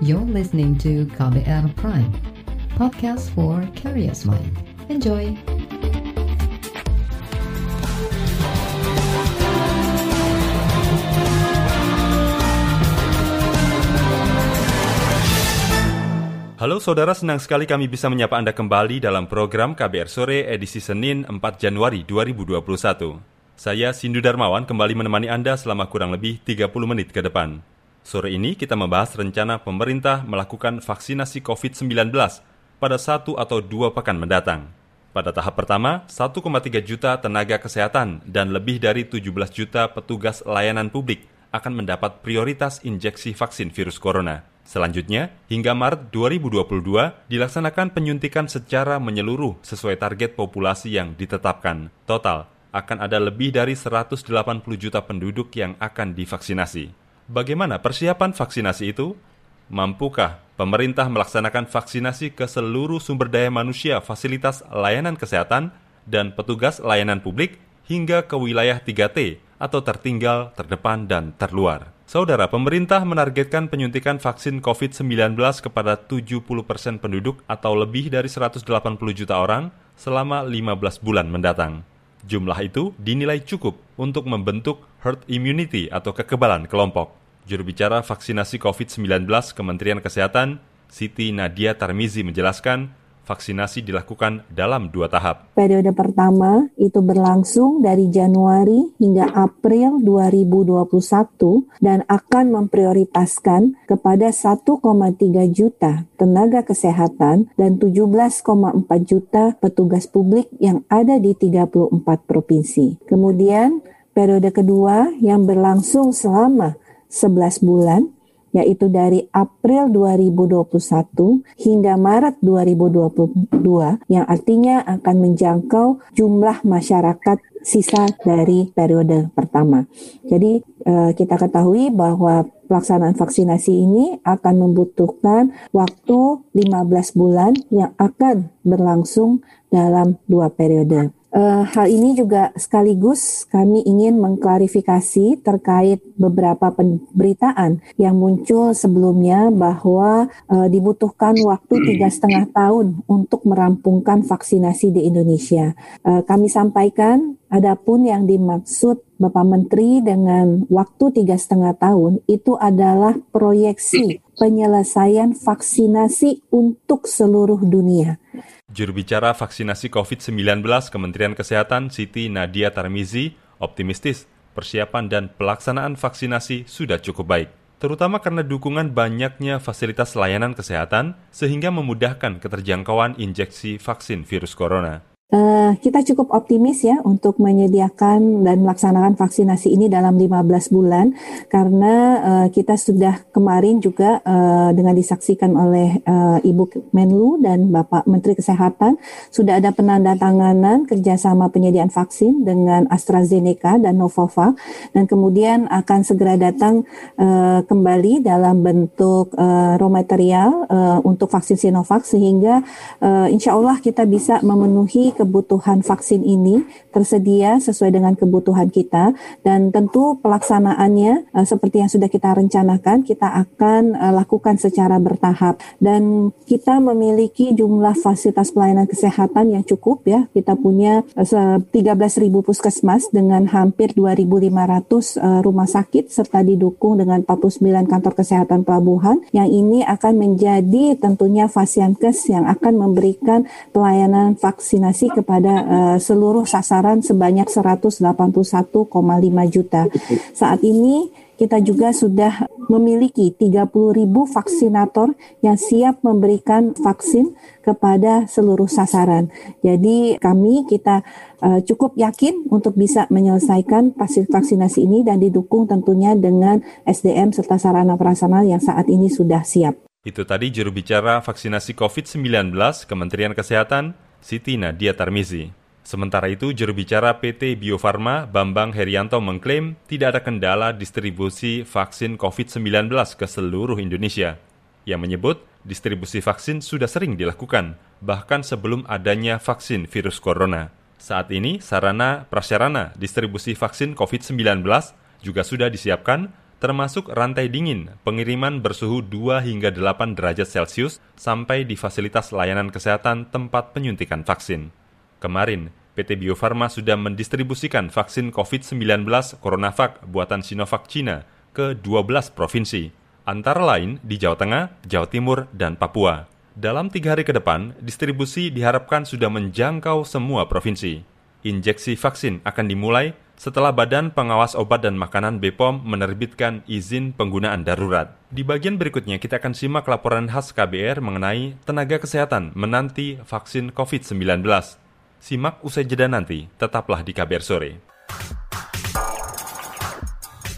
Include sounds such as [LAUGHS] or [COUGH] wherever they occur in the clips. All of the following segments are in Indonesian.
You're listening to KBR Prime, podcast for curious mind. Enjoy! Halo saudara, senang sekali kami bisa menyapa Anda kembali dalam program KBR Sore edisi Senin 4 Januari 2021. Saya Sindu Darmawan kembali menemani Anda selama kurang lebih 30 menit ke depan. Sore ini kita membahas rencana pemerintah melakukan vaksinasi COVID-19 pada satu atau dua pekan mendatang. Pada tahap pertama, 1,3 juta tenaga kesehatan dan lebih dari 17 juta petugas layanan publik akan mendapat prioritas injeksi vaksin virus corona. Selanjutnya, hingga Maret 2022 dilaksanakan penyuntikan secara menyeluruh sesuai target populasi yang ditetapkan. Total, akan ada lebih dari 180 juta penduduk yang akan divaksinasi. Bagaimana persiapan vaksinasi itu? Mampukah pemerintah melaksanakan vaksinasi ke seluruh sumber daya manusia, fasilitas layanan kesehatan, dan petugas layanan publik hingga ke wilayah 3T atau tertinggal, terdepan, dan terluar? Saudara, pemerintah menargetkan penyuntikan vaksin COVID-19 kepada 70 persen penduduk atau lebih dari 180 juta orang selama 15 bulan mendatang. Jumlah itu dinilai cukup untuk membentuk herd immunity atau kekebalan kelompok. Juru bicara vaksinasi COVID-19 Kementerian Kesehatan, Siti Nadia Tarmizi menjelaskan, vaksinasi dilakukan dalam dua tahap. Periode pertama itu berlangsung dari Januari hingga April 2021 dan akan memprioritaskan kepada 1,3 juta tenaga kesehatan dan 17,4 juta petugas publik yang ada di 34 provinsi. Kemudian periode kedua yang berlangsung selama 11 bulan yaitu dari April 2021 hingga Maret 2022 yang artinya akan menjangkau jumlah masyarakat sisa dari periode pertama. Jadi eh, kita ketahui bahwa pelaksanaan vaksinasi ini akan membutuhkan waktu 15 bulan yang akan berlangsung dalam dua periode. Uh, hal ini juga sekaligus kami ingin mengklarifikasi terkait beberapa pemberitaan yang muncul sebelumnya bahwa uh, dibutuhkan waktu tiga setengah tahun untuk merampungkan vaksinasi di Indonesia. Uh, kami sampaikan, adapun yang dimaksud Bapak Menteri dengan waktu tiga setengah tahun itu adalah proyeksi penyelesaian vaksinasi untuk seluruh dunia. Juru bicara vaksinasi COVID-19 Kementerian Kesehatan Siti Nadia Tarmizi optimistis persiapan dan pelaksanaan vaksinasi sudah cukup baik, terutama karena dukungan banyaknya fasilitas layanan kesehatan sehingga memudahkan keterjangkauan injeksi vaksin virus corona. Uh, kita cukup optimis ya untuk menyediakan dan melaksanakan vaksinasi ini dalam 15 bulan karena uh, kita sudah kemarin juga uh, dengan disaksikan oleh uh, Ibu Menlu dan Bapak Menteri Kesehatan sudah ada penandatanganan kerjasama penyediaan vaksin dengan AstraZeneca dan Novavax dan kemudian akan segera datang uh, kembali dalam bentuk uh, raw material uh, untuk vaksin Sinovac sehingga uh, insya Allah kita bisa memenuhi kebutuhan vaksin ini tersedia sesuai dengan kebutuhan kita. Dan tentu pelaksanaannya uh, seperti yang sudah kita rencanakan kita akan uh, lakukan secara bertahap. Dan kita memiliki jumlah fasilitas pelayanan kesehatan yang cukup ya. Kita punya uh, 13.000 puskesmas dengan hampir 2.500 uh, rumah sakit serta didukung dengan 49 kantor kesehatan pelabuhan. Yang ini akan menjadi tentunya fasiankes yang akan memberikan pelayanan vaksinasi kepada uh, seluruh sasaran sebanyak 181,5 juta. Saat ini kita juga sudah memiliki 30 ribu vaksinator yang siap memberikan vaksin kepada seluruh sasaran. Jadi kami kita uh, cukup yakin untuk bisa menyelesaikan vaksinasi ini dan didukung tentunya dengan SDM serta sarana prasarana yang saat ini sudah siap. Itu tadi juru bicara vaksinasi COVID-19 Kementerian Kesehatan, Siti Nadia Tarmizi. Sementara itu, juru bicara PT Bio Farma, Bambang Herianto mengklaim tidak ada kendala distribusi vaksin COVID-19 ke seluruh Indonesia. Ia menyebut distribusi vaksin sudah sering dilakukan, bahkan sebelum adanya vaksin virus corona. Saat ini, sarana prasarana distribusi vaksin COVID-19 juga sudah disiapkan, termasuk rantai dingin, pengiriman bersuhu 2 hingga 8 derajat Celcius sampai di fasilitas layanan kesehatan tempat penyuntikan vaksin. Kemarin, PT Bio Farma sudah mendistribusikan vaksin COVID-19 CoronaVac buatan Sinovac Cina ke 12 provinsi, antara lain di Jawa Tengah, Jawa Timur, dan Papua. Dalam tiga hari ke depan, distribusi diharapkan sudah menjangkau semua provinsi. Injeksi vaksin akan dimulai setelah Badan Pengawas Obat dan Makanan BPOM menerbitkan izin penggunaan darurat. Di bagian berikutnya kita akan simak laporan khas KBR mengenai tenaga kesehatan menanti vaksin COVID-19. Simak usai jeda nanti, tetaplah di KBR Sore.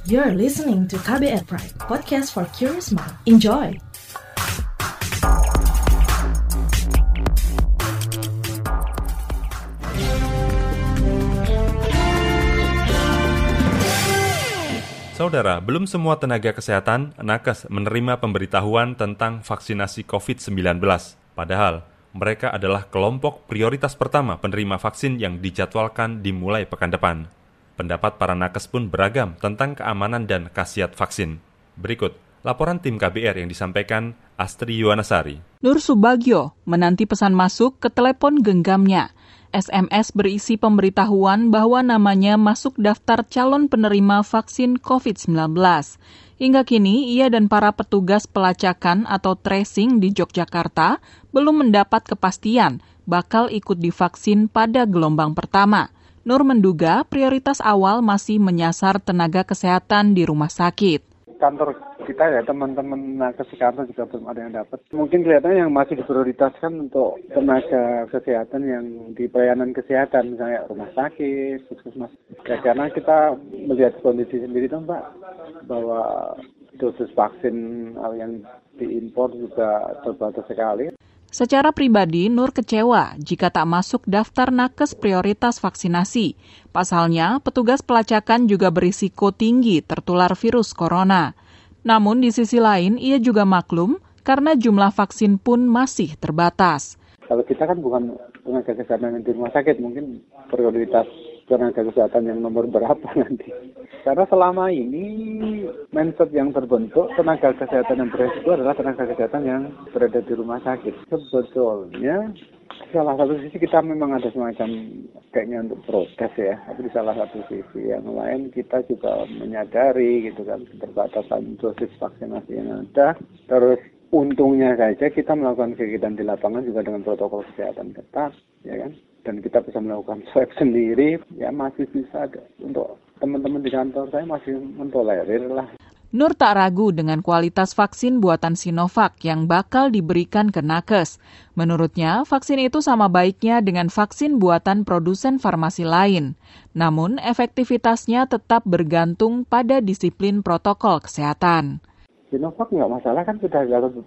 You're listening to KBR Pride, podcast for curious mind. Enjoy! Saudara, belum semua tenaga kesehatan nakes menerima pemberitahuan tentang vaksinasi COVID-19. Padahal, mereka adalah kelompok prioritas pertama penerima vaksin yang dijadwalkan dimulai pekan depan. Pendapat para nakes pun beragam tentang keamanan dan khasiat vaksin. Berikut laporan tim KBR yang disampaikan Astri Yuwanasari. Nur Subagio menanti pesan masuk ke telepon genggamnya – SMS berisi pemberitahuan bahwa namanya masuk daftar calon penerima vaksin COVID-19. Hingga kini, ia dan para petugas pelacakan atau tracing di Yogyakarta belum mendapat kepastian bakal ikut divaksin pada gelombang pertama. Nur menduga prioritas awal masih menyasar tenaga kesehatan di rumah sakit. Kantor kita ya teman-teman nakes Jakarta juga belum ada yang dapat. Mungkin kelihatannya yang masih diprioritaskan untuk tenaga kesehatan yang di pelayanan kesehatan, misalnya rumah sakit, puskesmas. Ya, karena kita melihat kondisi sendiri tuh Mbak, bahwa dosis vaksin yang diimpor juga terbatas sekali. Secara pribadi, Nur kecewa jika tak masuk daftar nakes prioritas vaksinasi. Pasalnya, petugas pelacakan juga berisiko tinggi tertular virus corona. Namun di sisi lain ia juga maklum karena jumlah vaksin pun masih terbatas. Kalau kita kan bukan tenaga kesehatan di rumah sakit, mungkin prioritas tenaga kesehatan yang nomor berapa [LAUGHS] nanti. Karena selama ini mindset yang terbentuk tenaga kesehatan yang beresiko adalah tenaga kesehatan yang berada di rumah sakit. Sebetulnya salah satu sisi kita memang ada semacam kayaknya untuk protes ya tapi di salah satu sisi yang lain kita juga menyadari gitu kan keterbatasan dosis vaksinasi yang ada terus untungnya saja kita melakukan kegiatan di lapangan juga dengan protokol kesehatan ketat ya kan dan kita bisa melakukan [LAUGHS] swab sendiri ya masih bisa untuk teman-teman di kantor saya masih mentolerir lah Nur tak ragu dengan kualitas vaksin buatan Sinovac yang bakal diberikan ke nakes. Menurutnya, vaksin itu sama baiknya dengan vaksin buatan produsen farmasi lain. Namun, efektivitasnya tetap bergantung pada disiplin protokol kesehatan. Sinovac nggak masalah kan sudah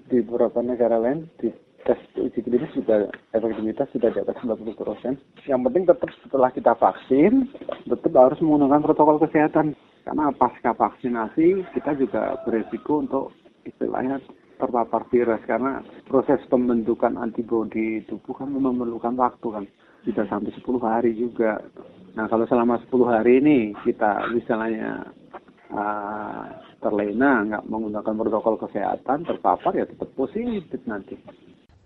di beberapa negara lain di tes uji klinis juga efektivitas sudah di atas 90 persen. Yang penting tetap setelah kita vaksin, tetap harus menggunakan protokol kesehatan karena pasca vaksinasi kita juga beresiko untuk istilahnya terpapar virus karena proses pembentukan antibodi tubuh kan memerlukan waktu kan bisa sampai 10 hari juga. Nah kalau selama 10 hari ini kita misalnya uh, terlena nggak menggunakan protokol kesehatan terpapar ya tetap positif nanti.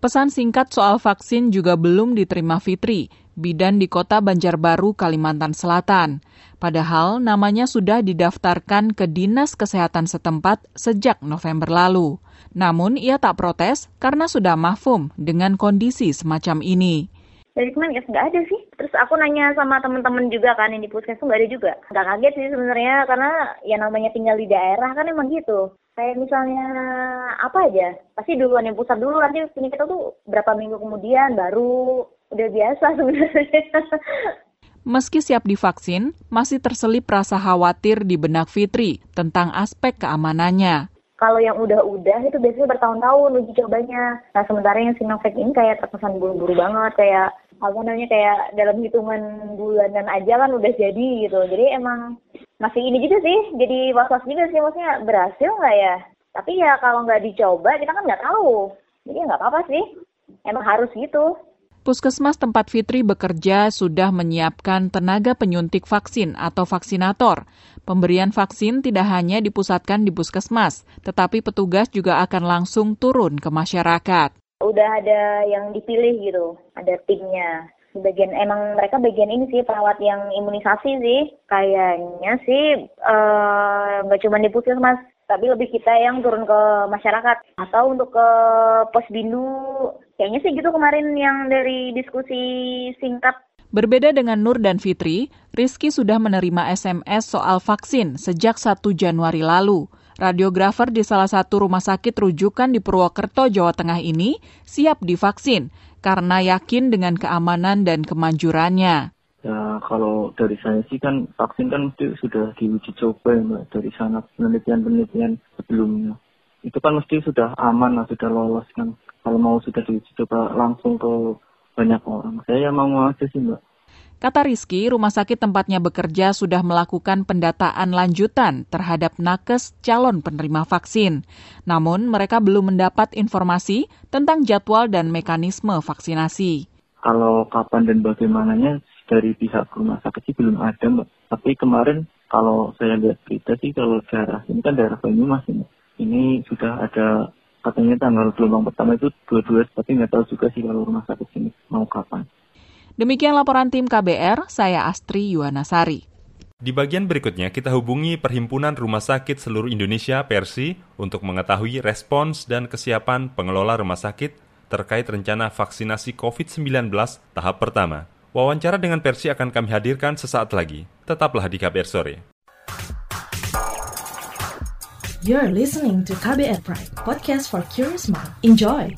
Pesan singkat soal vaksin juga belum diterima Fitri, bidan di kota Banjarbaru, Kalimantan Selatan. Padahal namanya sudah didaftarkan ke Dinas Kesehatan setempat sejak November lalu. Namun ia tak protes karena sudah mahfum dengan kondisi semacam ini. Dari kemarin ya nggak ada sih. Terus aku nanya sama temen-temen juga kan yang di puskesmas nggak ada juga. Nggak kaget sih sebenarnya karena ya namanya tinggal di daerah kan emang gitu kayak misalnya apa aja pasti duluan yang pusat dulu nanti penyakit itu berapa minggu kemudian baru udah biasa [LAUGHS] sebenarnya Meski siap divaksin, masih terselip rasa khawatir di benak Fitri tentang aspek keamanannya. Kalau yang udah-udah itu biasanya bertahun-tahun uji cobanya. Nah sementara yang Sinovac ini kayak terkesan buru-buru banget, kayak apa namanya kayak dalam hitungan bulanan aja kan udah jadi gitu. Jadi emang masih ini juga sih jadi was-was juga sih maksudnya berhasil nggak ya tapi ya kalau nggak dicoba kita kan nggak tahu jadi ya nggak apa-apa sih emang harus gitu Puskesmas tempat Fitri bekerja sudah menyiapkan tenaga penyuntik vaksin atau vaksinator. Pemberian vaksin tidak hanya dipusatkan di puskesmas, tetapi petugas juga akan langsung turun ke masyarakat. Udah ada yang dipilih gitu, ada timnya. Bagian emang mereka bagian ini sih perawat yang imunisasi sih. Kayaknya sih eh, nggak uh, cuma di puskesmas, tapi lebih kita yang turun ke masyarakat atau untuk ke pos bindu kayaknya sih gitu kemarin yang dari diskusi singkat Berbeda dengan Nur dan Fitri, Rizky sudah menerima SMS soal vaksin sejak 1 Januari lalu. Radiografer di salah satu rumah sakit rujukan di Purwokerto, Jawa Tengah ini siap divaksin karena yakin dengan keamanan dan kemanjurannya. Kalau dari saya sih kan vaksin kan mesti sudah diuji coba ya mbak dari sana penelitian-penelitian sebelumnya. Itu kan mesti sudah aman lah, sudah lolos kan. Kalau mau sudah diuji coba langsung ke banyak orang. Saya mau aja sih mbak. Kata Rizky, rumah sakit tempatnya bekerja sudah melakukan pendataan lanjutan terhadap nakes calon penerima vaksin. Namun, mereka belum mendapat informasi tentang jadwal dan mekanisme vaksinasi. Kalau kapan dan bagaimananya dari pihak rumah sakit sih belum ada mbak. Tapi kemarin kalau saya lihat berita sih kalau daerah ini kan daerah Banyumas ini. Ini sudah ada katanya tanggal gelombang pertama itu dua-dua tapi nggak tahu juga sih kalau rumah sakit ini mau kapan. Demikian laporan tim KBR, saya Astri Yuwanasari. Di bagian berikutnya, kita hubungi Perhimpunan Rumah Sakit Seluruh Indonesia Persi untuk mengetahui respons dan kesiapan pengelola rumah sakit terkait rencana vaksinasi COVID-19 tahap pertama. Wawancara dengan Persi akan kami hadirkan sesaat lagi. Tetaplah di KBR Sore. You're listening to KBR Pride, podcast for curious mind. Enjoy!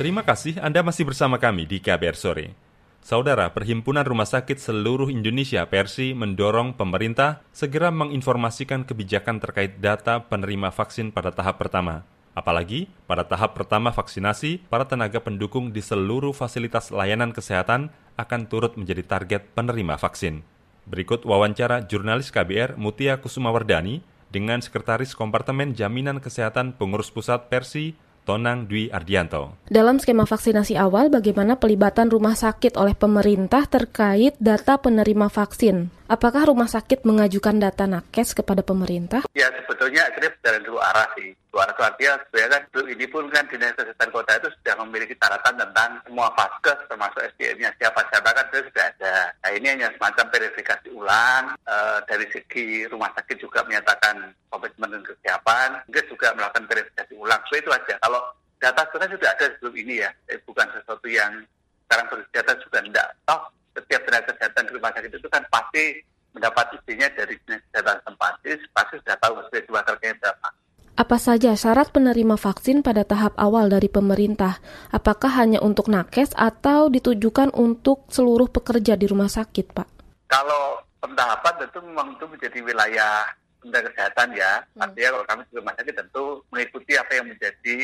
Terima kasih Anda masih bersama kami di KBR Sore. Saudara Perhimpunan Rumah Sakit Seluruh Indonesia Persi mendorong pemerintah segera menginformasikan kebijakan terkait data penerima vaksin pada tahap pertama. Apalagi pada tahap pertama vaksinasi, para tenaga pendukung di seluruh fasilitas layanan kesehatan akan turut menjadi target penerima vaksin. Berikut wawancara jurnalis KBR Mutia Kusumawardani dengan Sekretaris Kompartemen Jaminan Kesehatan Pengurus Pusat Persi, Tonang Dwi Ardianto. Dalam skema vaksinasi awal, bagaimana pelibatan rumah sakit oleh pemerintah terkait data penerima vaksin? Apakah rumah sakit mengajukan data nakes kepada pemerintah? Ya sebetulnya akhirnya berjalan dua arah sih. Dua arah itu artinya sebenarnya kan ini pun kan dinas kesehatan kota itu sudah memiliki catatan tentang semua vaskes termasuk SDM-nya siapa siapa kan itu sudah ada. Nah ini hanya semacam verifikasi ulang e, dari segi rumah sakit juga menyatakan komitmen dan kesiapan, juga juga melakukan verifikasi ulang. So itu aja. Kalau data sebenarnya sudah ada sebelum ini ya, eh, bukan sesuatu yang sekarang berdata juga tidak. Toh setiap tenaga kesehatan di rumah sakit itu kan pasti mendapat izinnya dari kesehatan tempat. Jadi pasti sudah tahu sesuai dua terkait berapa. Apa saja syarat penerima vaksin pada tahap awal dari pemerintah? Apakah hanya untuk nakes atau ditujukan untuk seluruh pekerja di rumah sakit, Pak? Kalau pentahapan tentu memang itu menjadi wilayah tenaga kesehatan ya. Hmm. Artinya kalau kami di rumah sakit tentu mengikuti apa yang menjadi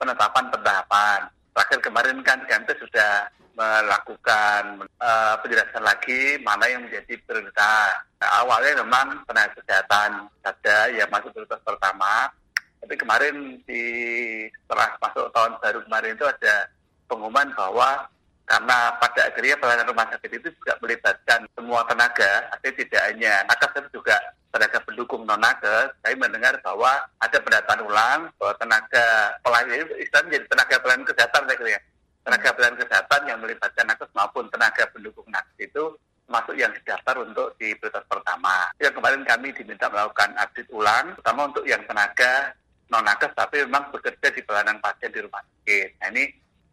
penetapan pentahapan. Terakhir kemarin kan kami sudah melakukan uh, penjelasan lagi mana yang menjadi prioritas. Nah, awalnya memang tenaga kesehatan saja yang masuk prioritas pertama, tapi kemarin di setelah masuk tahun baru kemarin itu ada pengumuman bahwa karena pada akhirnya pelayanan rumah sakit itu juga melibatkan semua tenaga, artinya tidak hanya nakes tapi juga tenaga pendukung non nakes. Saya mendengar bahwa ada pendataan ulang bahwa tenaga pelayan istilahnya menjadi tenaga pelayanan kesehatan saya kira ya tenaga pelayanan kesehatan yang melibatkan nakes maupun tenaga pendukung nakes itu masuk yang didaftar untuk di prioritas pertama. Yang kemarin kami diminta melakukan update ulang, terutama untuk yang tenaga non nakes tapi memang bekerja di pelayanan pasien di rumah sakit. Nah ini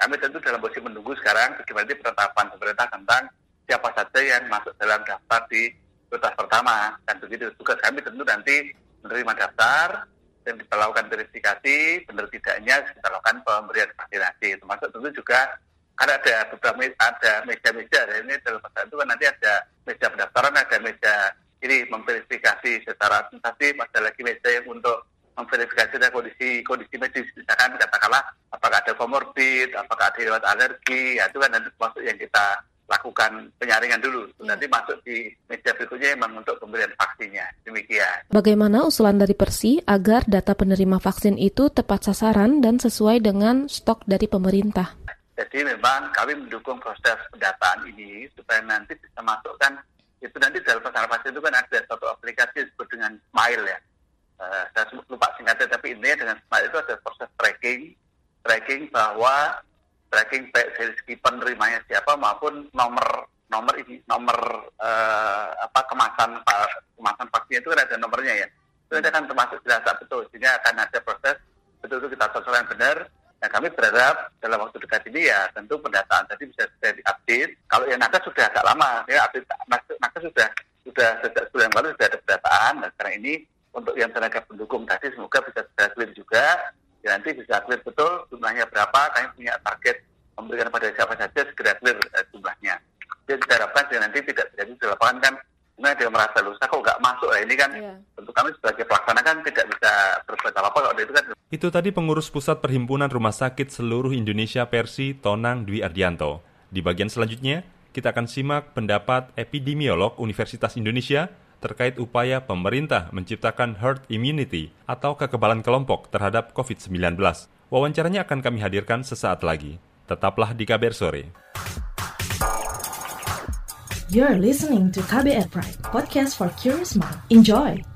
kami tentu dalam posisi menunggu sekarang bagaimana penetapan pemerintah tentang siapa saja yang masuk dalam daftar di prioritas pertama. Dan begitu tugas kami tentu nanti menerima daftar, dan kita lakukan verifikasi, benar tidaknya kita lakukan pemberian vaksinasi. Termasuk tentu juga kan ada beberapa ada meja-meja ini dalam pasal itu kan nanti ada meja pendaftaran, ada meja ini memverifikasi secara administrasi, ada lagi meja yang untuk memverifikasi dari kondisi kondisi medis misalkan katakanlah apakah ada komorbid, apakah ada alergi, ya itu kan nanti termasuk yang kita lakukan penyaringan dulu. Nanti masuk di meja berikutnya memang untuk pemberian vaksinnya. Demikian. Bagaimana usulan dari Persi agar data penerima vaksin itu tepat sasaran dan sesuai dengan stok dari pemerintah? Jadi memang kami mendukung proses pendataan ini supaya nanti bisa masukkan itu nanti dalam pesan vaksin itu kan ada satu aplikasi disebut dengan Smile ya. Uh, saya lupa singkatnya tapi intinya dengan Smile itu ada proses tracking tracking bahwa tracking baik dari segi penerimanya siapa maupun nomor nomor ini nomor uh, apa kemasan kemasan vaksin itu kan ada nomornya ya. Itu akan termasuk jelas betul. Sehingga akan ada proses betul-betul kita sesuaikan benar. Dan kami berharap dalam waktu dekat ini ya tentu pendataan tadi bisa segera diupdate. Kalau yang nakes sudah agak lama ya update nakes sudah sudah sejak bulan lalu sudah ada pendataan. Dan sekarang ini untuk yang tenaga pendukung tadi semoga bisa segera juga ya nanti bisa clear betul jumlahnya berapa, kami punya target memberikan pada siapa saja segera clear uh, jumlahnya. Jadi kita harapkan nanti tidak terjadi di lapangan kan kemudian dia merasa lusa kok nggak masuk lah ini kan yeah. untuk kami sebagai pelaksana kan tidak bisa berbuat apa-apa kalau itu kan itu tadi pengurus pusat perhimpunan rumah sakit seluruh Indonesia Persi Tonang Dwi Ardianto di bagian selanjutnya kita akan simak pendapat epidemiolog Universitas Indonesia terkait upaya pemerintah menciptakan herd immunity atau kekebalan kelompok terhadap COVID-19. Wawancaranya akan kami hadirkan sesaat lagi. Tetaplah di KBR Sore. You're listening to KBR Pride, podcast for curious mind. Enjoy!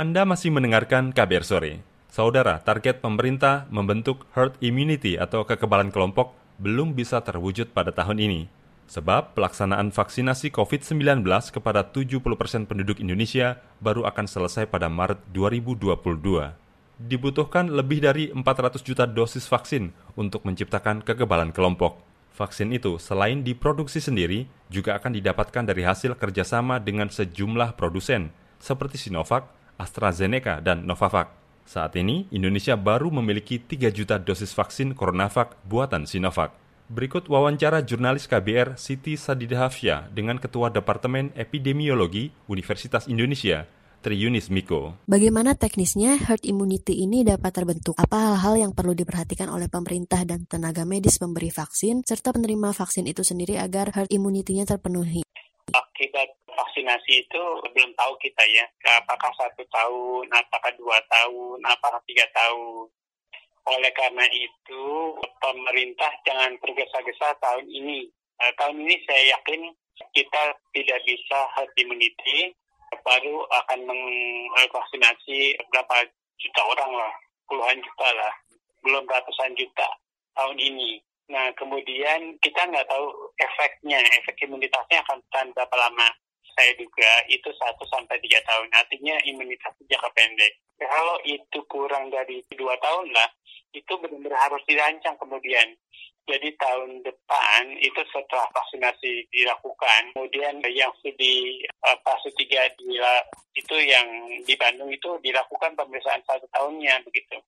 Anda masih mendengarkan KBR Sore. Saudara, target pemerintah membentuk herd immunity atau kekebalan kelompok belum bisa terwujud pada tahun ini. Sebab pelaksanaan vaksinasi COVID-19 kepada 70% penduduk Indonesia baru akan selesai pada Maret 2022. Dibutuhkan lebih dari 400 juta dosis vaksin untuk menciptakan kekebalan kelompok. Vaksin itu selain diproduksi sendiri, juga akan didapatkan dari hasil kerjasama dengan sejumlah produsen, seperti Sinovac, AstraZeneca, dan Novavax. Saat ini, Indonesia baru memiliki 3 juta dosis vaksin CoronaVac buatan Sinovac. Berikut wawancara jurnalis KBR Siti Sadidahafia dengan Ketua Departemen Epidemiologi Universitas Indonesia, Triunis Miko. Bagaimana teknisnya herd immunity ini dapat terbentuk? Apa hal-hal yang perlu diperhatikan oleh pemerintah dan tenaga medis pemberi vaksin, serta penerima vaksin itu sendiri agar herd immunity-nya terpenuhi? Akibat vaksinasi itu belum tahu kita ya, apakah satu tahun, apakah dua tahun, apakah tiga tahun. Oleh karena itu, pemerintah jangan tergesa-gesa tahun ini. Uh, tahun ini saya yakin kita tidak bisa herd immunity, baru akan mengvaksinasi berapa juta orang lah, puluhan juta lah, belum ratusan juta tahun ini. Nah, kemudian kita nggak tahu efeknya, efek imunitasnya akan tahan berapa lama saya duga itu satu sampai tiga tahun. Artinya imunitas jangka pendek. Kalau itu kurang dari dua tahun lah, itu benar-benar harus dirancang kemudian. Jadi tahun depan itu setelah vaksinasi dilakukan, kemudian yang studi uh, fase tiga itu yang di Bandung itu dilakukan pemeriksaan satu tahunnya begitu.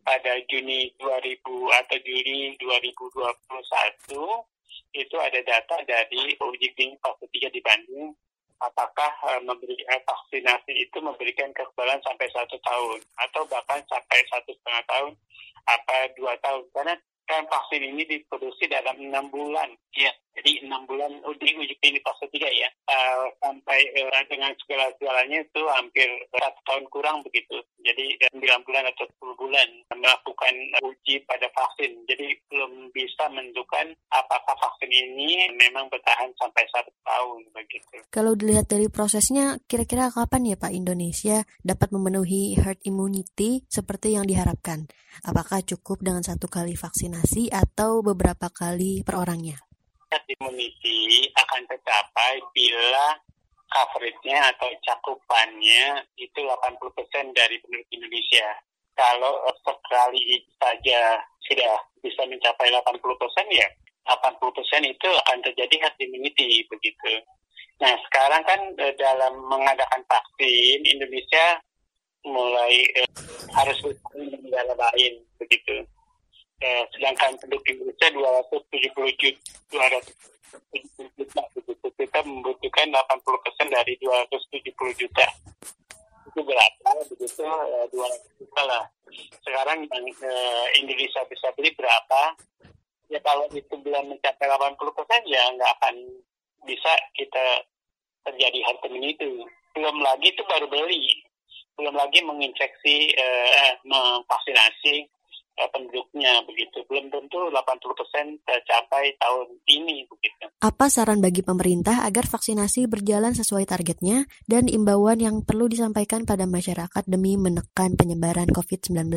Pada Juni 2000 atau Juli 2021 itu ada data dari uji klinik fase 3 di Bandung apakah uh, memberi uh, vaksinasi itu memberikan kekebalan sampai satu tahun atau bahkan sampai satu setengah tahun apa dua tahun? Karena kan vaksin ini diproduksi dalam enam bulan. Ya jadi enam bulan uji uji klinik fase tiga ya. Uh, sampai uh, dengan segala segalanya itu hampir satu tahun kurang begitu. Jadi sembilan bulan atau sepuluh bulan melakukan uji pada vaksin. Jadi belum bisa menentukan apakah vaksin ini memang bertahan sampai satu tahun begitu. Kalau dilihat dari prosesnya kira-kira kapan ya Pak Indonesia dapat memenuhi herd immunity seperti yang diharapkan? Apakah cukup dengan satu kali vaksinasi atau beberapa kali per orangnya? Immunity akan tercapai bila coverage-nya atau cakupannya itu 80% dari penduduk Indonesia. Kalau sekali saja sudah bisa mencapai 80% ya 80% itu akan terjadi herd immunity begitu. Nah sekarang kan eh, dalam mengadakan vaksin Indonesia mulai eh, harus negara lain begitu eh, sedangkan penduduk Indonesia 270 juta juta begitu. Kita membutuhkan 80% dari 270 juta. Itu berapa? Begitu eh, 200 juta lah. Sekarang yang eh, Indonesia bisa beli berapa? Ya kalau itu belum mencapai 80% ya nggak akan bisa kita terjadi hal itu. Belum lagi itu baru beli. Belum lagi menginfeksi, eh, memvaksinasi eh, penduduknya begitu. Belum tentu 80% tercapai tahun ini begitu. Apa saran bagi pemerintah agar vaksinasi berjalan sesuai targetnya dan imbauan yang perlu disampaikan pada masyarakat demi menekan penyebaran COVID-19?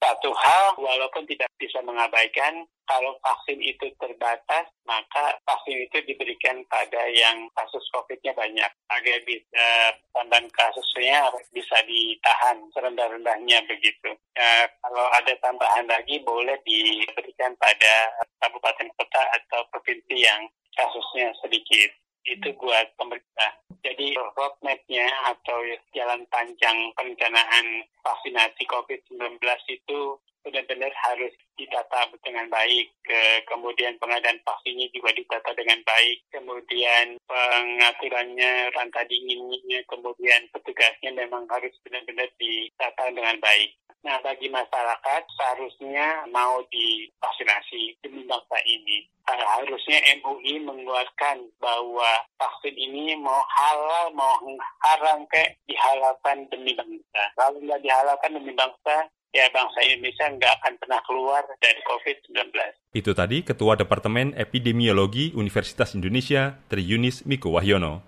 Satu hal, walaupun tidak bisa mengabaikan, kalau vaksin itu terbatas, maka vaksin itu diberikan pada yang kasus COVID-nya banyak. Agar bisa, tambahan kasusnya bisa ditahan serendah-rendahnya begitu. Ya, kalau ada tambahan lagi, boleh diberikan pada kabupaten kota atau provinsi yang kasusnya sedikit itu buat pemerintah. Jadi roadmap-nya atau jalan panjang perencanaan vaksinasi COVID-19 itu benar-benar harus ditata dengan baik. Ke, kemudian pengadaan vaksinnya juga ditata dengan baik. Kemudian pengaturannya, rantai dinginnya, kemudian petugasnya memang harus benar-benar ditata dengan baik. Nah, bagi masyarakat seharusnya mau divaksinasi demi bangsa ini. Harusnya MUI mengeluarkan bahwa vaksin ini mau halal, mau haram kayak dihalalkan demi bangsa. Kalau nggak dihalalkan demi bangsa, ya bangsa Indonesia nggak akan pernah keluar dari COVID-19. Itu tadi Ketua Departemen Epidemiologi Universitas Indonesia, Tri Yunis Miko Wahyono.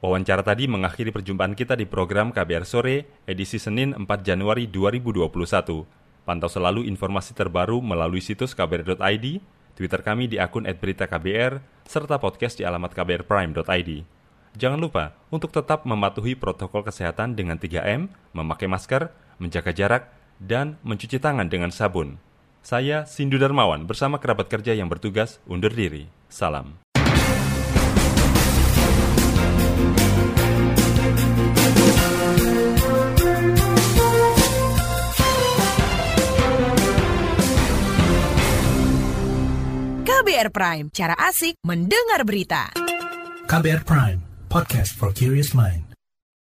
Wawancara tadi mengakhiri perjumpaan kita di program KBR Sore, edisi Senin 4 Januari 2021. Pantau selalu informasi terbaru melalui situs kbr.id, Twitter kami di akun @beritaKBR, serta podcast di alamat kbrprime.id. Jangan lupa untuk tetap mematuhi protokol kesehatan dengan 3M, memakai masker, menjaga jarak, dan mencuci tangan dengan sabun. Saya Sindu Darmawan bersama kerabat kerja yang bertugas undur diri. Salam. KBR Prime, cara asik mendengar berita. KBR Prime, podcast for curious mind.